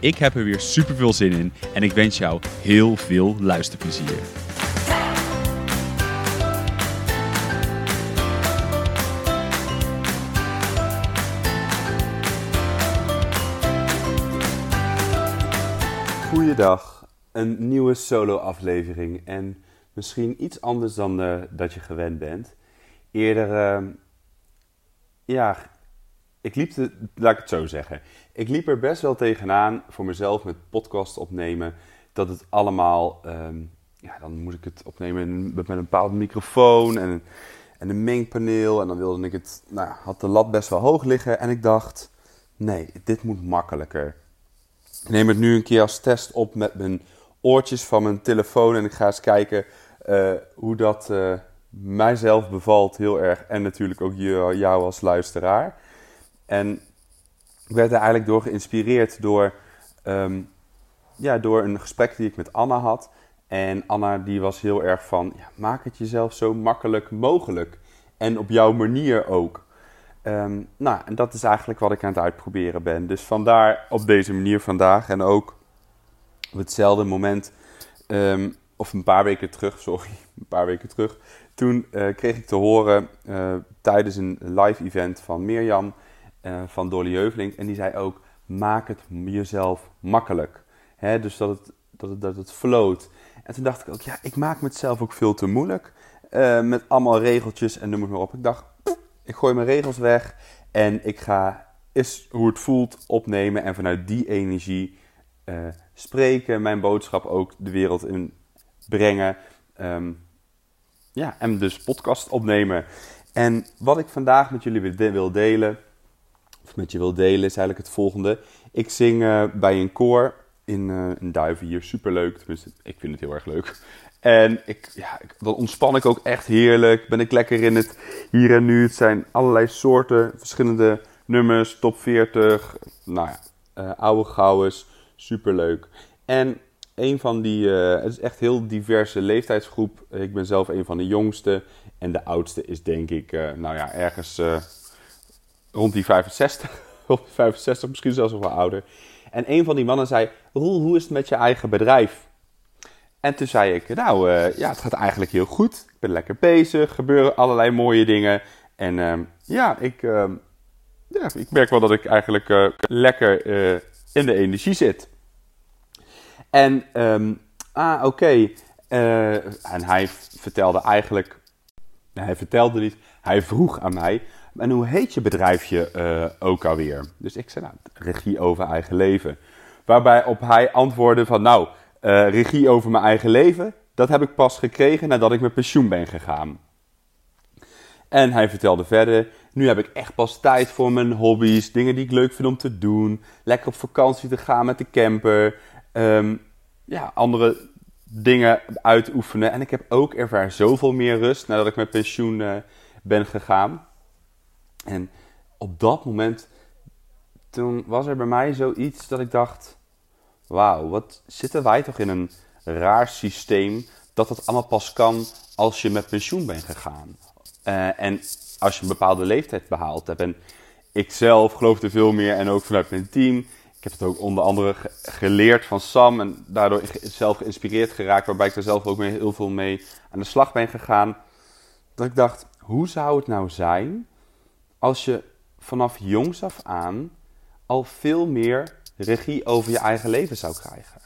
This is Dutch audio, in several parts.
Ik heb er weer super veel zin in en ik wens jou heel veel luisterplezier. Goeiedag, een nieuwe solo-aflevering en misschien iets anders dan uh, dat je gewend bent. Eerder, uh, ja, ik liep, de, laat ik het zo zeggen, ik liep er best wel tegenaan voor mezelf met podcast opnemen, dat het allemaal, um, ja, dan moest ik het opnemen met een bepaald microfoon en, en een mengpaneel en dan wilde ik het, nou, had de lat best wel hoog liggen en ik dacht, nee, dit moet makkelijker. Ik neem het nu een keer als test op met mijn oortjes van mijn telefoon en ik ga eens kijken uh, hoe dat uh, mijzelf bevalt heel erg en natuurlijk ook jou als luisteraar. En ik werd er eigenlijk door geïnspireerd door, um, ja, door een gesprek die ik met Anna had. En Anna die was heel erg van, ja, maak het jezelf zo makkelijk mogelijk. En op jouw manier ook. Um, nou, en dat is eigenlijk wat ik aan het uitproberen ben. Dus vandaar op deze manier vandaag en ook op hetzelfde moment, um, of een paar weken terug, sorry, een paar weken terug. Toen uh, kreeg ik te horen uh, tijdens een live event van Mirjam uh, van Dolly Heuveling. En die zei ook, maak het jezelf makkelijk. Hè, dus dat het, dat, het, dat het floot. En toen dacht ik ook, ja, ik maak het zelf ook veel te moeilijk. Uh, met allemaal regeltjes en noem het maar op. Ik dacht, ik gooi mijn regels weg en ik ga eens hoe het voelt opnemen. En vanuit die energie uh, spreken, mijn boodschap ook de wereld in brengen. Um, ja, en dus podcast opnemen. En wat ik vandaag met jullie wil delen of met je wil delen, is eigenlijk het volgende. Ik zing uh, bij een koor in uh, een duiven hier, superleuk. Tenminste, ik vind het heel erg leuk. En ik, ja, ik, ontspan ik ook echt heerlijk. Ben ik lekker in het hier en nu. Het zijn allerlei soorten, verschillende nummers, top 40. Nou ja, uh, oude gauwes, superleuk. En een van die, het is echt heel diverse leeftijdsgroep. Ik ben zelf een van de jongste. En de oudste is denk ik, nou ja, ergens rond die 65, rond 65, misschien zelfs nog wel ouder. En een van die mannen zei: Roel, hoe is het met je eigen bedrijf? En toen zei ik: Nou, uh, ja, het gaat eigenlijk heel goed. Ik ben lekker bezig, gebeuren allerlei mooie dingen. En uh, ja, ik, uh, ja, ik merk wel dat ik eigenlijk eh, lekker eh, in de energie zit. En, um, ah, oké. En hij vertelde eigenlijk, hij vertelde niet, hij vroeg aan mij en hoe heet je bedrijfje uh, ook alweer? Dus ik zei, nou, regie over eigen leven. Waarbij op hij antwoordde van, nou, uh, regie over mijn eigen leven, dat heb ik pas gekregen nadat ik met pensioen ben gegaan. En hij vertelde verder, nu heb ik echt pas tijd voor mijn hobby's, dingen die ik leuk vind om te doen. Lekker op vakantie te gaan met de camper. Um, ja, andere dingen uitoefenen. En ik heb ook ervaren zoveel meer rust nadat ik met pensioen uh, ben gegaan. En op dat moment, toen was er bij mij zoiets dat ik dacht: wauw, wat zitten wij toch in een raar systeem dat dat allemaal pas kan als je met pensioen bent gegaan. Uh, en als je een bepaalde leeftijd behaald hebt. En ik zelf geloof er veel meer en ook vanuit mijn team. Ik heb het ook onder andere geleerd van Sam en daardoor zelf geïnspireerd geraakt, waarbij ik er zelf ook heel veel mee aan de slag ben gegaan. Dat ik dacht, hoe zou het nou zijn als je vanaf jongs af aan al veel meer regie over je eigen leven zou krijgen.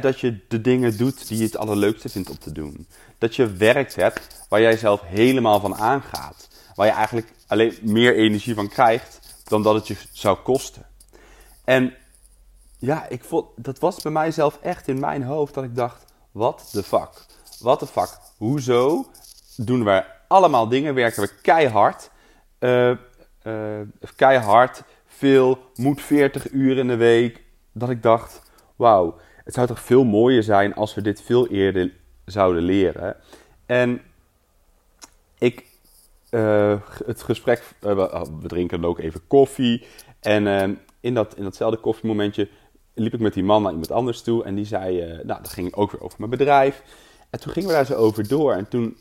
dat je de dingen doet die je het allerleukste vindt om te doen. Dat je werk hebt waar jij zelf helemaal van aangaat. Waar je eigenlijk alleen meer energie van krijgt dan dat het je zou kosten. En ja, ik vond, dat was bij mijzelf echt in mijn hoofd dat ik dacht: wat de fuck? Wat de fuck? Hoezo doen we allemaal dingen, werken we keihard uh, keihard, veel, moet 40 uur in de week. Dat ik dacht, wauw, het zou toch veel mooier zijn als we dit veel eerder zouden leren. En ik, uh, het gesprek, uh, we drinken ook even koffie. En in, dat, in datzelfde koffiemomentje liep ik met die man naar iemand anders toe. En die zei, nou, dat ging ook weer over mijn bedrijf. En toen gingen we daar zo over door. En, toen,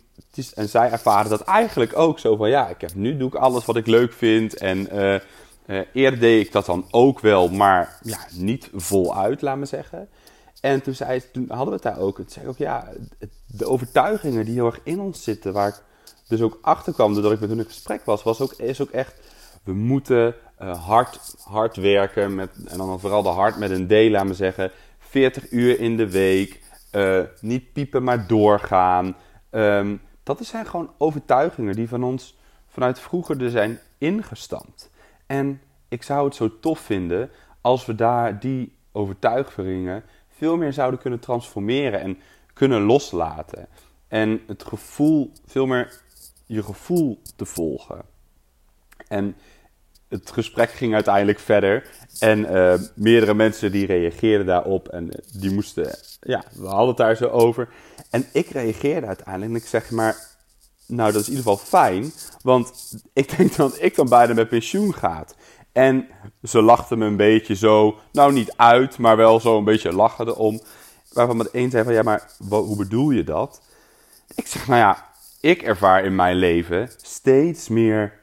en zij ervaren dat eigenlijk ook zo van, ja, ik heb, nu doe ik alles wat ik leuk vind. En eerder deed ik dat dan ook wel, maar ja, niet voluit, laat me zeggen. En toen, zei, toen hadden we het daar ook. Toen zei ik ook, ja, de overtuigingen die heel erg in ons zitten, waar ik dus ook achter kwam doordat ik met hun in gesprek was, was ook, is ook echt, we moeten uh, hard, hard werken, met, en dan vooral de hard met een D, laat me zeggen, 40 uur in de week, uh, niet piepen, maar doorgaan. Um, dat zijn gewoon overtuigingen die van ons vanuit vroeger er zijn ingestampt. En ik zou het zo tof vinden als we daar die overtuigingen veel meer zouden kunnen transformeren en kunnen loslaten. En het gevoel, veel meer je gevoel te volgen. En het gesprek ging uiteindelijk verder. En uh, meerdere mensen die reageerden daarop. En die moesten, ja, we hadden het daar zo over. En ik reageerde uiteindelijk en ik zeg maar, nou dat is in ieder geval fijn. Want ik denk dat ik dan bijna met pensioen gaat. En ze lachten me een beetje zo, nou niet uit, maar wel zo een beetje lachen erom. Waarvan met een zei van, ja, maar hoe bedoel je dat? Ik zeg, nou ja, ik ervaar in mijn leven steeds meer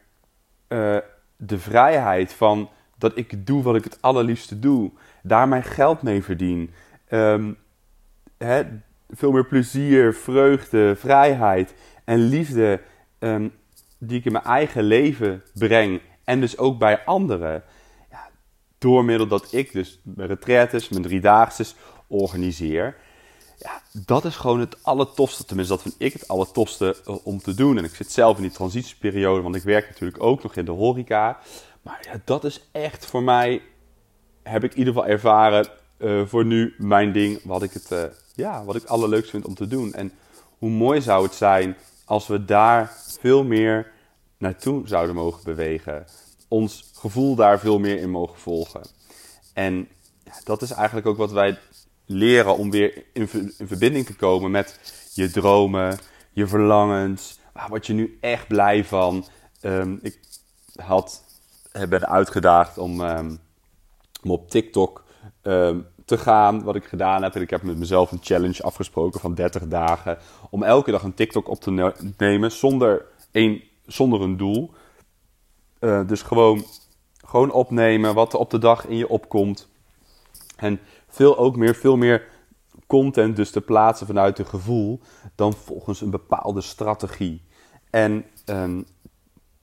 uh, de vrijheid van dat ik doe wat ik het allerliefste doe. Daar mijn geld mee verdien. Hè, veel meer plezier, vreugde, vrijheid en liefde um, die ik in mijn eigen leven breng. En dus ook bij anderen. Ja, door middel dat ik dus mijn retraites, mijn driedaagses organiseer. Ja, dat is gewoon het allertofste. Tenminste, dat vind ik het allertofste uh, om te doen. En ik zit zelf in die transitieperiode, want ik werk natuurlijk ook nog in de horeca. Maar ja, dat is echt voor mij, heb ik in ieder geval ervaren, uh, voor nu mijn ding. Wat ik het, uh, ja, wat ik allerleukst vind om te doen. En hoe mooi zou het zijn als we daar veel meer naartoe zouden mogen bewegen. Ons gevoel daar veel meer in mogen volgen. En dat is eigenlijk ook wat wij leren om weer in, in, verbinding te komen met je dromen, je verlangens. Word je nu echt blij van? Um, ik had, ben uitgedaagd om, um, om op TikTok um, te gaan, wat ik gedaan heb. Ik heb met mezelf een challenge afgesproken van 30 dagen. Om elke dag een TikTok op te nemen zonder, een, zonder een doel. Uh, dus gewoon, gewoon opnemen wat er op de dag in je opkomt. En veel ook meer, veel meer content dus te plaatsen vanuit een gevoel dan volgens een bepaalde strategie. En um,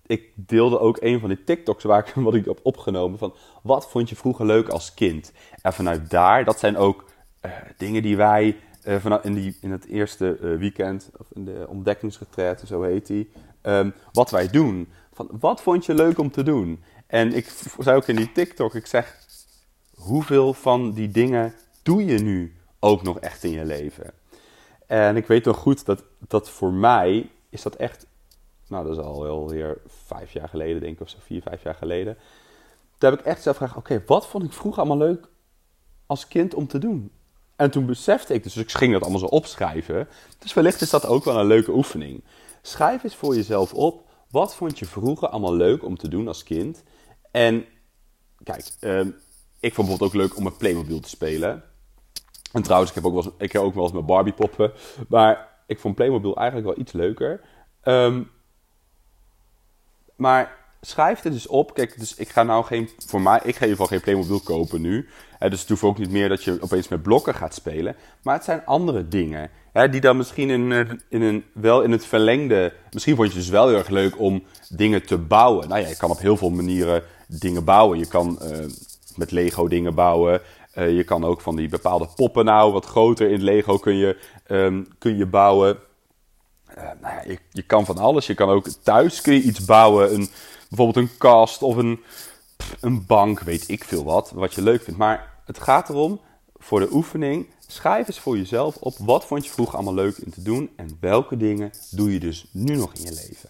ik deelde ook een van die TikToks waar ik, wat ik heb opgenomen van wat vond je vroeger leuk als kind? En vanuit daar, dat zijn ook uh, dingen die wij uh, vanuit in, die, in het eerste uh, weekend, of in de ontdekkingsretraite, zo heet die, um, wat wij doen. Van wat vond je leuk om te doen? En ik zei ook in die TikTok, ik zeg, hoeveel van die dingen doe je nu ook nog echt in je leven? En ik weet nog goed dat, dat voor mij is dat echt, nou dat is al wel weer vijf jaar geleden denk ik, of zo vier, vijf jaar geleden. Toen heb ik echt zelf gevraagd, oké, wat vond ik vroeger allemaal leuk als kind om te doen? En toen besefte ik, dus ik ging dat allemaal zo opschrijven. Dus wellicht is dat ook wel een leuke oefening. Schrijf eens voor jezelf op, wat vond je vroeger allemaal leuk om te doen als kind? En kijk, um, ik vond het ook leuk om met Playmobil te spelen. En trouwens, ik heb ook wel eens, ik heb ook wel eens met Barbie poppen. Maar ik vond Playmobil eigenlijk wel iets leuker. Um, maar schrijf het dus op. Kijk, dus ik ga nou geen, voor mij, ik ga in ieder geval geen Playmobil kopen nu. Uh, dus het ook niet meer dat je opeens met blokken gaat spelen. Maar het zijn andere dingen. Hè, die dan misschien in, in een, wel in het verlengde. Misschien vond je het dus wel heel erg leuk om dingen te bouwen. Nou ja, je kan op heel veel manieren dingen bouwen. Je kan uh, met Lego dingen bouwen. Uh, je kan ook van die bepaalde poppen nou, wat groter in Lego kun je, um, kun je bouwen. Uh, nou ja, je, je, kan van alles. Je kan ook thuis kun je iets bouwen. Een, bijvoorbeeld een kast of een, een bank, weet ik veel wat. Wat je leuk vindt. Maar het gaat erom, voor de oefening, schrijf eens voor jezelf op. Wat vond je vroeger allemaal leuk om te doen? En welke dingen doe je dus nu nog in je leven?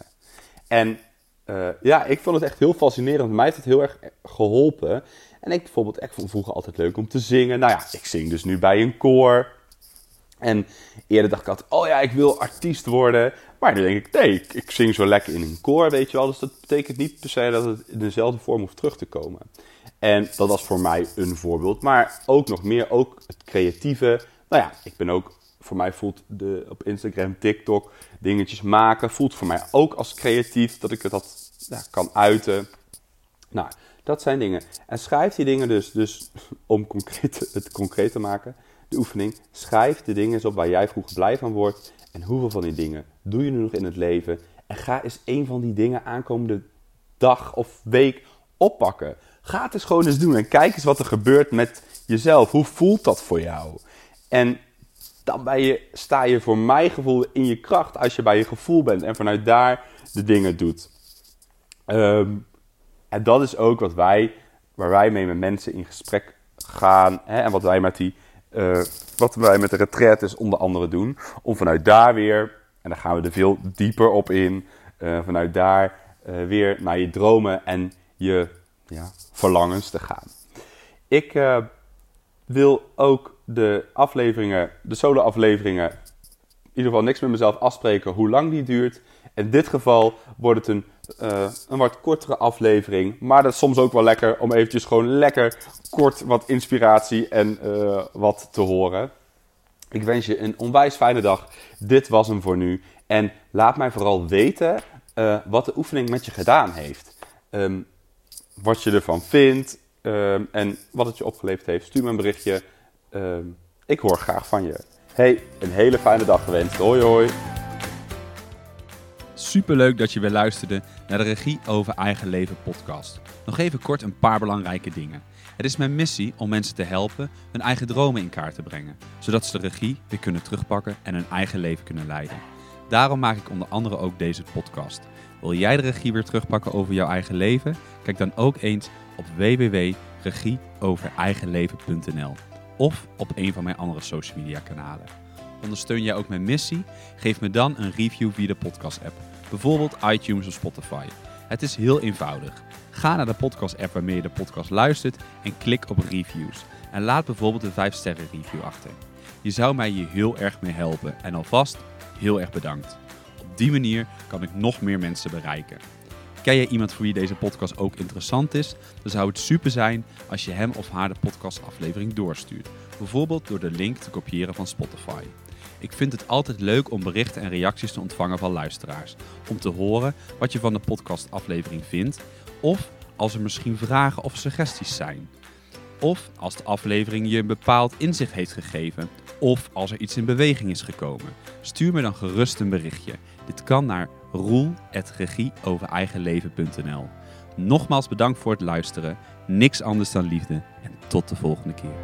En eh, ja, ik vond het echt heel fascinerend. Mij heeft het heel erg geholpen. En ik bijvoorbeeld, ik vond vroeger altijd leuk om te zingen. Nou ja, ik zing dus nu bij een koor. En eerder dacht ik altijd, oh ja, ik wil artiest worden. Maar nu denk ik, nee, ik, ik, zing zo lekker in een koor, weet je wel. Dus dat betekent niet per se dat het in dezelfde vorm hoeft terug te komen. En dat was voor mij een voorbeeld. Maar ook nog meer, ook het creatieve. Nou ja, ik ben ook, voor mij voelt de, op Instagram, TikTok, dingetjes maken, voelt voor mij ook als creatief. Dat ik het dat kan uiten. Nou, dat zijn dingen. En schrijf die dingen dus, dus om concreet, het concreet te maken, de oefening. Schrijf de dingen eens op waar jij vroeger blij van wordt. En hoeveel van die dingen doe je nu nog in het leven? En ga eens een van die dingen aankomende dag of week oppakken. Ga het eens gewoon eens doen en kijk eens wat er gebeurt met jezelf. Hoe voelt dat voor jou? En dan je, sta je voor mijn gevoel in je kracht als je bij je gevoel bent en vanuit daar de dingen doet. Ehm, en dat is ook wat wij, waar wij mee met mensen in gesprek gaan hè, en wat wij met die, uh, wat wij met de retraites onder andere doen, om vanuit daar weer, en daar gaan we er veel dieper op in, uh, vanuit daar uh, weer naar je dromen en je ja, verlangens te gaan. Ik wil ook de afleveringen, de solo-afleveringen, in ieder geval niks met mezelf afspreken hoe lang die duurt. In dit geval wordt het een, uh, een wat kortere aflevering. Maar dat is soms ook wel lekker om eventjes gewoon lekker kort wat inspiratie en uh, wat te horen. Ik wens je een onwijs fijne dag. Dit was hem voor nu. En laat mij vooral weten uh, wat de oefening met je gedaan heeft. Um, wat je ervan vindt um, en wat het je opgeleverd heeft. Stuur me een berichtje. Um, ik hoor graag van je. Hey, een hele fijne dag gewenst. Hoi hoi. Superleuk dat je weer luisterde naar de Regie over Eigen Leven podcast. Nog even kort een paar belangrijke dingen. Het is mijn missie om mensen te helpen hun eigen dromen in kaart te brengen, zodat ze de regie weer kunnen terugpakken en hun eigen leven kunnen leiden. Daarom maak ik onder andere ook deze podcast. Wil jij de regie weer terugpakken over jouw eigen leven? Kijk dan ook eens op www.regieovereigenleven.nl of op een van mijn andere social media kanalen. Ondersteun jij ook mijn missie? Geef me dan een review via de podcast app, bijvoorbeeld iTunes of Spotify. Het is heel eenvoudig. Ga naar de podcast app waarmee je de podcast luistert en klik op reviews. En laat bijvoorbeeld een 5 sterren review achter. Je zou mij hier heel erg mee helpen en alvast heel erg bedankt. Op die manier kan ik nog meer mensen bereiken. Ken jij iemand voor wie deze podcast ook interessant is? Dan zou het super zijn als je hem of haar de podcastaflevering doorstuurt. Bijvoorbeeld door de link te kopiëren van Spotify. Ik vind het altijd leuk om berichten en reacties te ontvangen van luisteraars. Om te horen wat je van de podcastaflevering vindt. Of als er misschien vragen of suggesties zijn. Of als de aflevering je een bepaald inzicht heeft gegeven. Of als er iets in beweging is gekomen. Stuur me dan gerust een berichtje. Dit kan naar roel.regieovereigenleven.nl Nogmaals bedankt voor het luisteren. Niks anders dan liefde. En tot de volgende keer.